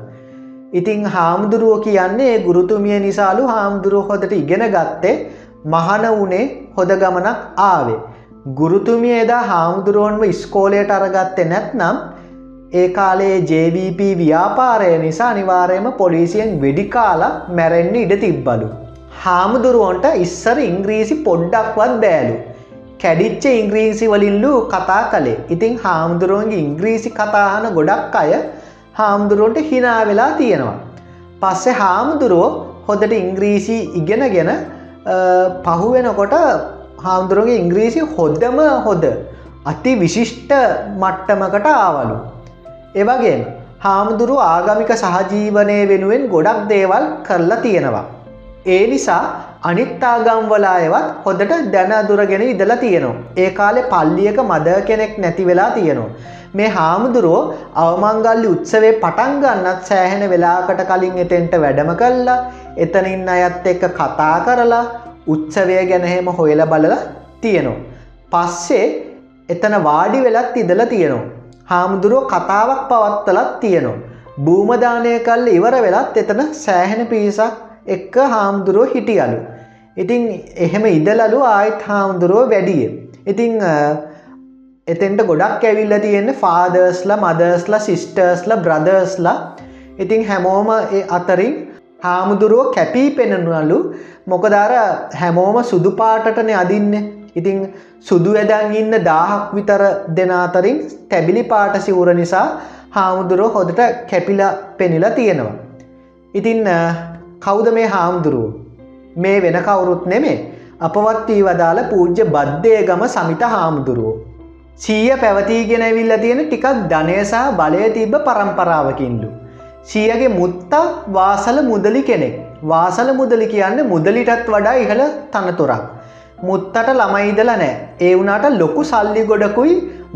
ඉතිං හාමුදුරුවෝ කියන්නේ ගුරුතුමිය නිසාලු හාමුදුරුව හොදට ඉගෙන ගත්තේ මහන වනේ හොද ගමනක් ආවේ. ගුරුතුමිය එදා හාමුදුරුවන්ව ඉස්කෝලයට අරගත්තේ නැත්නම් ඒ කාලේ JVP ව්‍යාපාරය නිසා අනිවාරයම පොලිසියෙන් වෙඩිකාලා මැරෙන්න්න ඉඩ තිබ්බලු. හාමුදුරුවන්ට ඉස්සර ඉංග්‍රීසි පොඩ්ඩක්වත් බෑලු. කැඩිච්ච ඉංග්‍රීසි වලින්ලු කතා කළේ ඉතිං හාමුදුරුවන්ගේ ඉංග්‍රීසි කතාහන ගොඩක් අය හාමුදුරුවන්ට හිනා වෙලා තියෙනවා. පස්සෙ හාමුදුරුවෝ හොදට ඉංග්‍රීසි ඉගෙනගෙන පහුවෙනකොට හාමුදුරුවගේ ඉංග්‍රීසි හොද්දම හොද අති විශිෂ්ට මට්ටමකට ආවලු. එවගේ හාමුදුරු ආගමික සහජීවනය වෙනුවෙන් ගොඩක් දේවල් කරලා තියෙනවා. ඒ නිසා අනිත්තාගම්වලායවත් හොදට දැනදුරගෙන ඉදලා තියෙනවා. ඒ කාලෙ පල්ලියක මද කෙනෙක් නැති වෙලා තියෙනවා. මේ හාමුදුරුවෝ අවමංගල්ලි උත්සවේ පටන්ගන්නත් සෑහෙන වෙලාකට කලින් එතෙන්ට වැඩම කල්ලා එතනින් අයත් එක්ක කතා කරලා උත්සවය ගැනහෙම හොයල බලලා තියෙනවා. පස්සේ එතන වාඩි වෙලත් ඉදල තියෙනවා. හාමුදුරුව කතාවක් පවත්තලත් තියෙනවා. භූමදානය කල්ල ඉවර වෙලත් එතන සෑහෙන පිරිසක් එක්ක හාමුදුරුව හිටියලු. ඉතිං එහෙම ඉදලලු ආයිත් හාමුදුරුව වැඩිය. ඉතිං එතෙන්ට ගොඩක් ඇවිල්ල තියෙන්නේ ෆාදර්ස්ලා මදර්ස්ලා සිිස්ටර්ස්ලා බ්‍රදර්ස්ලා ඉතිං හැමෝම ඒ අතරින් හාමුදුරුව කැපී පෙනෙනලු මොකදර හැමෝම සුදු පාටටන අදින්න ඉතිං සුදු ඇදන් ඉන්න දාහක් විතර දෙනාතරින් තැබිලි පාට සිවුර නිසා හාමුදුරුව හොදට කැපිලා පෙනිලා තියෙනවා. ඉතින් කෞද මේ හාමුදුරුව මේ වෙන කවුරුත් නෙමේ අපවත් වී වදාළ පූජ්‍ය බද්ධය ගම සමිත හාමුදුරුවෝ. සීය පැවතීගෙන ඇවිල්ල තියෙන ටිකක් ධනයසා බලය තිබ්බ පරම්පරාවකින්ලු. සියගේ මුත්තා වාසල මුදලි කෙනෙක් වාසල මුදලි කියන්න මුදලිටත් වඩා ඉහළ තනතුරක්. මුත්තට ළමයිදල නෑ ඒ වුනාට ලොකු සල්ලි ගොඩකුයි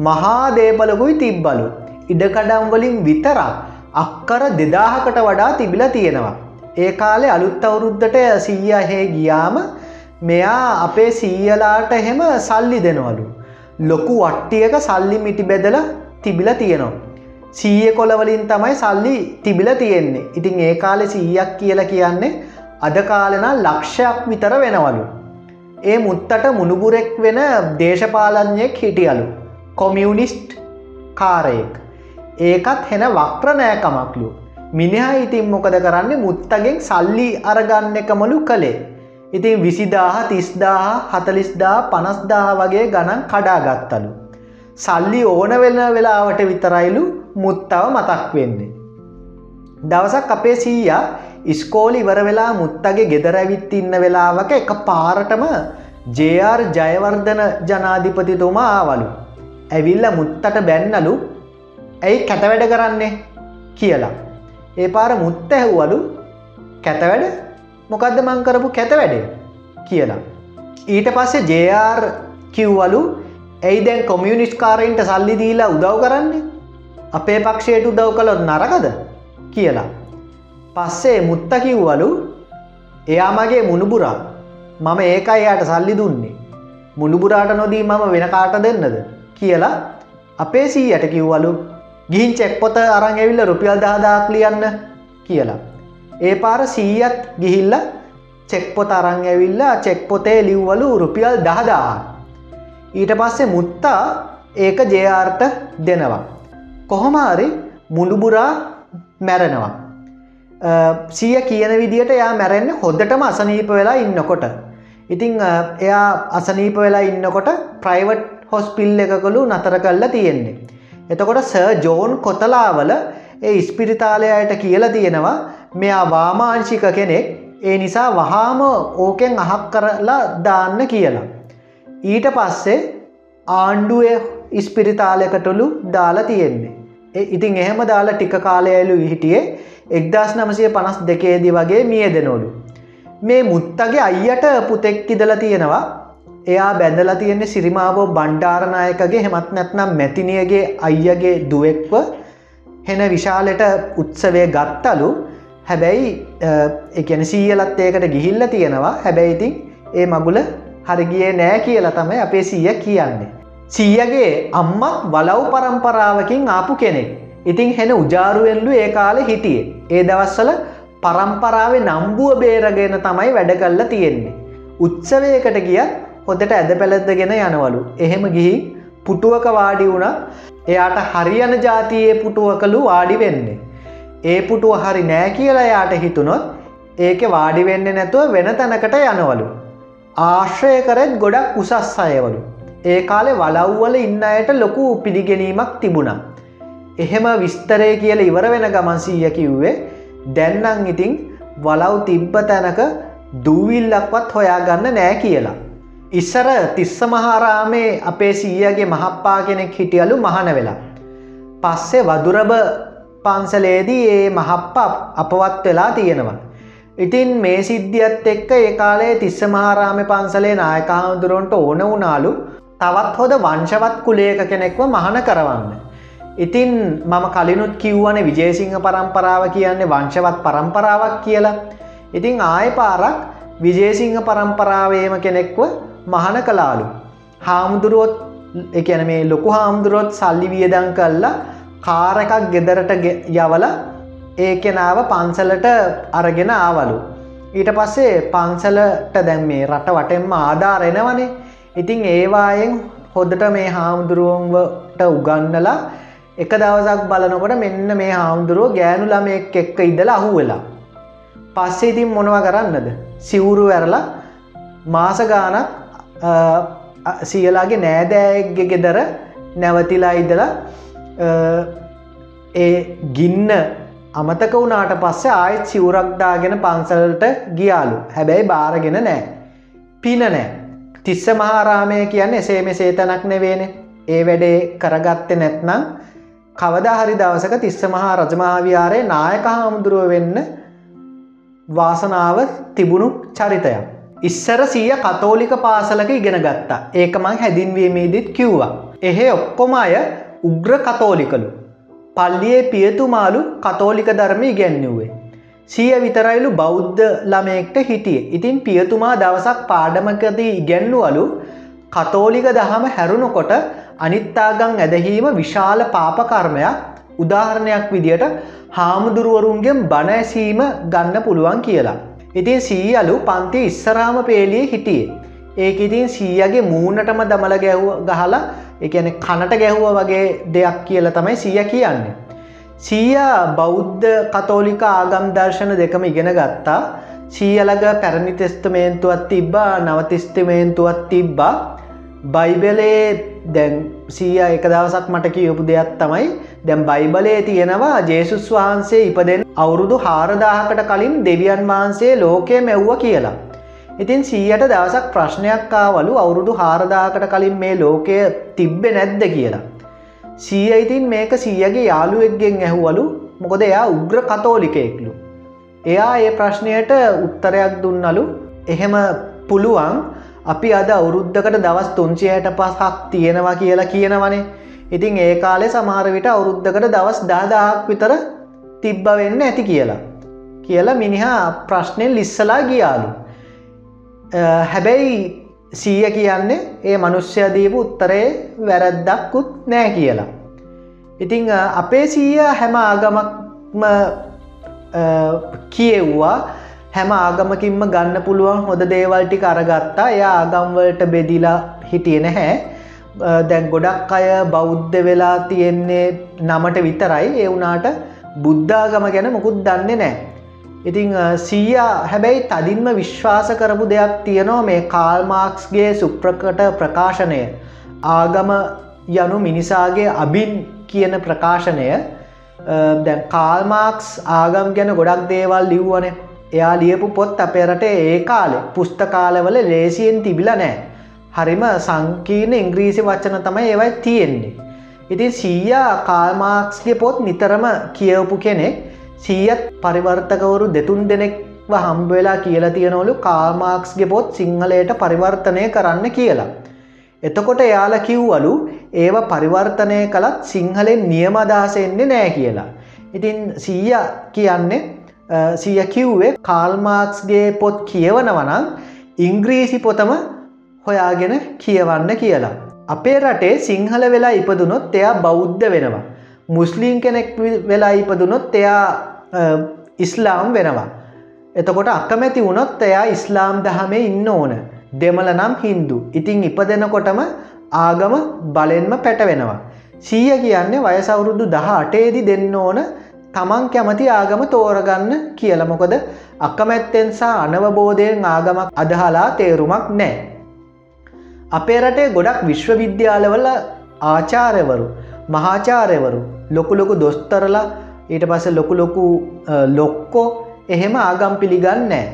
මහා දේපලකුයි තිබ්බලු. ඉඩකඩම්වලින් විතරක් අක්කර දෙදාහකට වඩා තිබිල තියෙනවා. ඒ කාලේ අලුත් අවුරුද්ධට සීයහේ ගියාම මෙයා අපේ සීයලාට එහෙම සල්ලි දෙනවලු. ලොකු වට්ටියක සල්ලි මිටි බෙදල තිබිල තියෙනවා. සීය කොලවලින් තමයි සල්ලි තිබිල තියෙන්නේ ඉතින් ඒ කාලෙ සීයක් කියල කියන්නේ අද කාලෙන ලක්ෂයක් විතර වෙනවලු. ඒ මුත්තට මුණුබුරෙක් වෙන දේශපාලඥයෙක් හිටියලු. කොමියනිස්ට් කාරයෙක්. ඒකත් හෙන වක්්‍රනෑකමක්ලු. මිනිහා ඉතින් මොකද කරන්නේ මුත්තගෙන් සල්ලි අරගන්න එකමලු කළේ. ඉතින් විසිදාහ තිස්දාහ හතලිස්දා පනස්දාහ වගේ ගණන් කඩාගත්තලු. සල්ලි ඕන වෙන වෙලාවට විතරයිලු මුත්තාව මතක් වෙන්නේ. දවසක් අපේ සීයා ඉස්කෝලි ඉවර වෙලා මුත්තගේ ගෙදරැවිත් ඉන්න වෙලාවක එක පාරටම ජR ජයවර්ධන ජනාධිපතිතුමා ආවලු. ඇවිල්ල මුත්තට බැන්නලු ඇයි කැතවැඩ කරන්නේ කියලා. ඒ පාර මුත්ත ඇහුවලු කැතවැඩ මොකක්ද මං කරපු කැතවැඩේ කියලා. ඊට පස්සේ ජR කිව්වලු ඇයි දැන් කොමියනිස්් කාරයින්ට සල්ලි දීලා උදව් කරන්නේ අපේ පක්ෂයට උදව් කළොත් නරකද කියලා. පස්සේ මුත්ත කිව්වලු එයා මගේ මුණුබුරා මම ඒකයි යාට සල්ලි දුන්නේ. මුණුබුරාට නොදී මම වෙන කාට දෙන්නද කියලා අපේ සීයට කිව්වලු ගිහින් චෙක්පොත අරං ඇවිල්ල රුපියල් දාදාක් ලියන්න කියලා. ඒ පාර සීයත් ගිහිල්ල චෙක්පොත අරං ඇවිල්ලා චෙක්පොතේ ලිව්වලු රුපියල් දහදා. ඊට පස්සේ මුත්තා ඒක ජයාර්ට දෙනවා. කොහොමාරි මුළුබුරා මැරෙනවා. සිය කියන විදිට එයා මැරෙන්න්න හොද්දටම අසනීප වෙලා ඉන්නකොට. ඉතිං එයා අසනීප වෙලා ඉන්නකොට ප්‍රයිවට් හොස්පිල් එකකළු නතර කල්ල තියෙන්නේ. එතකොට ස ජෝන් කොතලාවල ඒ ඉස්පිරිතාලයට කියලා තියෙනවා මෙයා වාමාංශික කෙනෙක් ඒ නිසා වහාම ඕකෙන් අහක් කරලා දාන්න කියලා. ඊට පස්සේ ආණ්ඩුවේ ඉස්පිරිතාලයකටලු දාලා තියෙන්නේ. ඉතින් එහෙම දාලා ටික කාලයලු හිටියේ එක්දස් නමසය පනස් දෙකේදි වගේ මිය දෙනෝලු. මේ මුත්තගේ අයියට පුතෙක් ඉදල තියෙනවා එයා බැඳල තියෙන්නේ සිරිමාවෝ බණ්ඩාරනායකගේ හෙමත් නැත්නම් මැතිනියගේ අයියගේ දුවෙක්ව හෙන විශාලට උත්සවය ගත්තලු හැබැයි එකන සීයලත් ඒකට ගිහිල්ල තියෙනවා හැබැයිඉතින් ඒ මගුල හරිගිය නෑ කියලා තමයි අපේ සීය කියන්නේ. සීයගේ අම්මත් වලව් පරම්පරාවකින් ආපු කෙනෙක්. ඉතින් හෙන උජාරුවෙන්ලු ඒ කාලෙ හිටියේ. ඒ දවස්සල පරම්පරාවේ නම්බුව බේරගෙන තමයි වැඩ කල්ල තියෙන්නේ. උත්සවයකට ගිය හොදට ඇද පැළැද්දගෙන යනවලු. එහෙම ගිහි පුටුවක වාඩි වුණ එයාට හරියන ජාතියේ පුටුවකළු වාඩි වෙන්නේ. ඒ පුටුව හරි නෑ කියලා යාට හිතුනොත් ඒක වාඩි වෙන්න නැතුව වෙන තැනකට යනවලු. ආශ්‍රය කරත් ගොඩක් උසස් අයවලු. ඒ කාලෙ වලව්වල ඉන්න අයට ලොකු පිළිගැනීමක් තිබුණා. එහෙම විස්තරය කියල ඉවර වෙන ගමන්සීය කිව්වේ දැන්නං ඉතිං වලව් තිබ්බ තැනක දූවිල්ලක්වත් හොයාගන්න නෑ කියලා. ඉස්සර තිස්ස මහාරාමේ අපේ සීයගේ මහප්පා කෙනෙක් හිටියලු මහන වෙලා. පස්සේ වදුරබ පන්සලේදී ඒ මහප්ප අපවත් වෙලා තියෙනවා. ඉතින් මේ සිද්ධියත් එක්ක ඒ කාලේ තිස්ස මහාරාම පන්සලේ නායක හාමුදුරුවන්ට ඕන වුණාලු තවත් හොද වංශවත් කුලේක කෙනෙක්ව මහන කරවන්න. ඉතින් මම කලිනුත් කිව්වන විජේසිංහ පරම්පරාව කියන්නේ වංශවත් පරම්පරාවක් කියලා. ඉතිං ආය පාරක් විජේසිංහ පරම්පරාවේම කෙනෙක්ව මහන කලාලු. හාමුදුරුවොත් එකන මේ ලොකු හාමුදුරුවොත් සල්ලි වියදං කල්ලා කාර එකක් ගෙදරට යවල ඒ කෙනාව පන්සලට අරගෙන ආවලු. ඊට පස්සේ පන්සලට දැම් මේ රට වටෙන්ම ආධාරෙනවනේ ඉතිං ඒවායෙන් හොදට මේ හාමුදුරුවන්වට උගන්නලා එක දවසක් බලනකොට මෙන්න මේ හාමුදුරුව ගෑනු ළමෙක් එක්ක ඉදලා අහු වෙලා. පස්සේ ඉතින් මොනව කරන්නද. සිවුරු ඇරලා මාස ගානක් සියලාගේ නෑදෑයක්ගෙ ගෙදර නැවතිලා ඉදලා ඒ ගින්න අමතක වුණාට පස්සේ ආයත් සිවුරක්දාගෙන පන්සලට ගියාලු හැබැයි බාරගෙන නෑ. පින නෑ. තිස්ස මහාරාමය කියන්න එසේ මෙසේ තැනක් නෙවේන ඒ වැඩේ කරගත්ත නැත්නම් කවදාහරි දවසක තිස්ස මහා රජමාවියාරය නායක හාමුදුරුව වෙන්න වාසනාව තිබුණු චරිතයක්. ඉස්සර සීය කතෝලික පාසලක ඉගෙන ගත්තා ඒකමං හැදින්වීමේදීත් කිව්වා. එහෙ ඔක්කොම අය උග්‍ර කතෝලිකලු. පල්ලියේ පියතුමාලු කතෝලික ධර්ම ඉගැන්නුවේ. සිය විතරයිලු බෞද්ධ ළමයෙක්ට හිටිය. ඉතින් පියතුමා දවසක් පාඩමකදී ඉගැන්නුවලු කතෝලික දහම හැරුණුකොට අනිත්තාගං ඇදහීම විශාල පාපකර්මයක් උදාහරණයක් විදියට හාමුදුරුවරුන්ගෙන් බණඇසීම ගන්න පුළුවන් කියලා. ඉතින් සීයලු පන්ති ඉස්සරාම පේලිය හිටියේ. ඒක ඉතින් සීයගේ මූනටම දමල ගැව්ව ගහලා එකන කනට ගැහුව වගේ දෙයක් කියල තමයි සිය කියන්නේ. සීය බෞද්ධ කතෝලික ආගම් දර්ශන දෙකම ඉගෙන ගත්තා සීයලග පැරණි තෙස්තමේන්තුවත් තිබ්බා නවතිස්තමේන්තුවත් තිබ්බා බයිබලේ දැන් සීය එක දවසක් මට කියපු දෙයක් තමයි දැම් බයිබලේ තියෙනවා ජේසුස් වහන්සේ ඉපදෙන් අවුරුදු හාරදාහකට කලින් දෙවියන් වහන්සේ ලෝකය මැව්ව කියලා. ඉතින් සීයට දවසක් ප්‍රශ්නයක් ආවලු අවුරුදු හාරදාකට කලින් මේ ලෝකය තිබ්බෙ නැද්ද කියලා. සීය ඉතින් මේක සීයගේ යාළුවෙක්ගෙන් ඇහුවලු මොකද එයා උග්‍ර කතෝලිකයෙක්ලු. එයා ඒ ප්‍රශ්නයට උත්තරයක් දුන්නලු එහෙම පුළුවන් අපි අද අවුරුද්ධකට දවස් තුංචයට පසක් තියෙනවා කියලා කියනවනේ ඉතින් ඒ කාලෙ සමහර විට අවුරුද්ධකට දවස් දාදාක් විතර තිබ්බ වෙන්න ඇති කියලා. කියලා මිනිහා ප්‍රශ්නයෙන් ලිස්සලා ගියාලු. හැබැයි සීය කියන්නේ ඒ මනුෂ්‍ය දීපු උත්තරේ වැරැද්දක්කුත් නෑ කියලා. ඉතිං අපේ සීය හැම ආගමක්ම කියෙව්වා හැම ආගමකින්ම ගන්න පුළුවන් හොඳ දේවල්ටි කරගත්තා එය ආගම්වලට බෙදිලා හිටිය නැහැ දැන් ගොඩක් අය බෞද්ධ වෙලා තියෙන්නේ නමට විතරයි. ඒ වුනාට බුද්ධාගම ගැන මොකුත් දන්නේ නෑ ඉතිං සීයා හැබැයි තදින්ම විශ්වාස කරපු දෙයක් තියනවා මේ කාල්මාක්ස්ගේ සුප්‍රකට ප්‍රකාශනය. ආගම යනු මිනිසාගේ අබින් කියන ප්‍රකාශනය. දැන් කාල්මාක්ස් ආගම් ගැන ගොඩක් දේවල් ලිව්වන. එයා ලියපු පොත් අපේරට ඒ කාලෙ පුස්තකාලවල ලේසියෙන් තිබිල නෑ හරිම සංකීර්ණ ඉංග්‍රීසි වච්චන තමයි ඒවයි තියෙන්නේ ඉතින් සීයා කාල්මාක්ස්ගේ පොත් නිතරම කියවපු කෙනෙක් සීයත් පරිවර්තකවරු දෙතුන් දෙනෙක්ව හම්බවෙලා කියලා තියෙනවලු කාමාක්ස්ගේ පොත් සිංහලයට පරිවර්තනය කරන්න කියලා. එතකොට එයාල කිව්වලු ඒව පරිවර්තනය කළත් සිංහලෙන් නියමදාසෙන්නේ නෑ කියලා. ඉතින් සීය කියන්නේ සිය කිව්වේ කාල්මාක්ස්ගේ පොත් කියවනවනං ඉංග්‍රීසි පොතම හොයාගෙන කියවන්න කියලා. අපේ රටේ සිංහල වෙලා ඉපදුනොත් එයා බෞද්ධ වෙනවා. මුස්ලිම් කෙනෙක් වෙලා ඉපදුනොත් එයා ඉස්ලාම් වෙනවා. එතකොට අකමැති වුණොත් එයා ඉස්ලාම් දහමේ ඉන්න ඕන. දෙමල නම් හින්දු. ඉතිං ඉපදෙනකොටම ආගම බලෙන්ම පැටවෙනවා. සීය කියන්නේ වයසවුරුදු දහ අටේදි දෙන්න ඕන තමන් කැමති ආගම තෝරගන්න කියලමොකද අකමැත්තෙන්සා අනවබෝධයෙන් ආගමක් අදහලා තේරුමක් නෑ. අපේ රටේ ගොඩක් විශ්වවිද්‍යාලවල ආචාරයවරු මහාචාරයවරු ලොකුලොකු දොස්තරලා ඊට පස ලොකුලොකු ලොක්කෝ එහෙම ආගම් පිළිගන්නෑ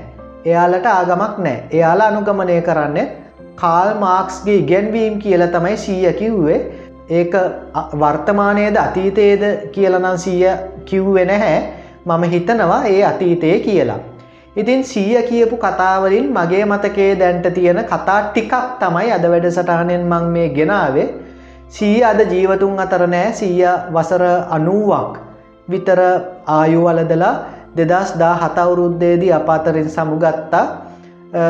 එයාලට ආගමක් නෑ එයාලා අනුගමනය කරන්න කාල් මාක්ස්ගේ ඉගැන්වීම් කියල තමයි සීය කිව්වේ. ඒක වර්තමානයේද අතීතයේද කියලනම් සීය කිව්වෙන හැ මම හිතනවා ඒ අතීතය කියලා. ඉතින් සීය කියපු කතාවලින් මගේ මතකේ දැන්ට තියෙන කතා ටිකක් තමයි අද වැඩසටානෙන් මං මේ ගෙනාවේ සීය අද ජීවතුන් අතර නෑ සීය වසර අනුවක්. විතර ආයුවලදලා දෙදස් දා හතවුරුද්දේදී අප අතරින් සමුගත්තා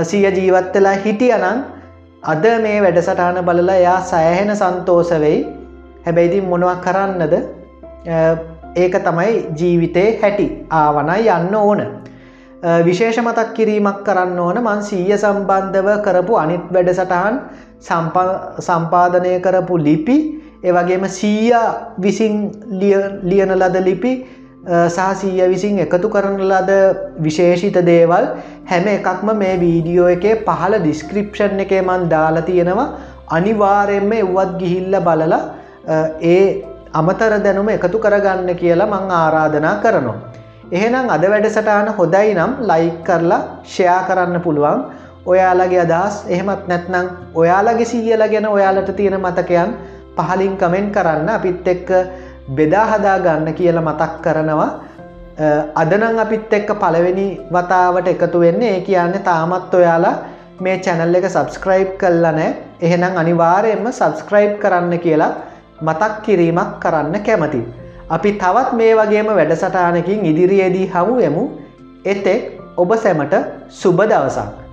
සිය ජීවත් වෙලා හිටියනං අද මේ වැඩසටාන බලලා එයා සෑහෙන සන්තෝසවෙයි හැබැයිදි මොනවක් කරන්නද? ඒක තමයි ජීවිතේ හැටි. ආවනයි යන්න ඕන. විශේෂ මතක් කිරීමක් කරන්න ඕන. මන් සීය සම්බන්ධව කරපු අනිත් වැඩසටහන් සම්පාදනය කරපු ලිපි. ඒවගේම සීය විසින් ලියන ලද ලිපි සහසීය විසින් එකතු කරන ලද විශේෂිත දේවල්. හැම එකක්ම මේ වීඩියෝ එකේ පහළ ඩිස්ක්‍රිප්ෂන් එකේ මන් දාලා තියෙනවා. අනිවාරයෙන්ම එව්වත් ගිහිල්ල බලලා ඒ අමතර දැනුම එකතු කරගන්න කියලා මං ආරාධනා කරනවා. එහෙනම් අද වැඩසටාන හොදයි නම් ලයික් කරලා ෂයා කරන්න පුළුවන්. ඔයාලගේ අදහස් එහෙමත් නැත්නම් ඔයාලගේ සීයල ගැන ඔයාලට තියෙන මතකයන් පහලින් කමෙන්ට් කරන්න. අපිත් එක්ක බෙදා හදා ගන්න කියල මතක් කරනවා. අදනං අපිත් එක්ක පළවෙනි වතාවට එකතු වෙන්නේ. ඒ කියන්න තාමත් ඔයාලා මේ චැනල් එක සබස්ක්‍රයිබ් කල්ල නෑ. එහෙනම් අනිවාරයෙන්ම සබස්ක්‍රයිබ් කරන්න කියලා මතක් කිරීමක් කරන්න කැමති. අපි තවත් මේ වගේම වැඩසටානකින් ඉදිරියේදී හමු එමු එතෙක් ඔබ සැමට සුබ දවසක්.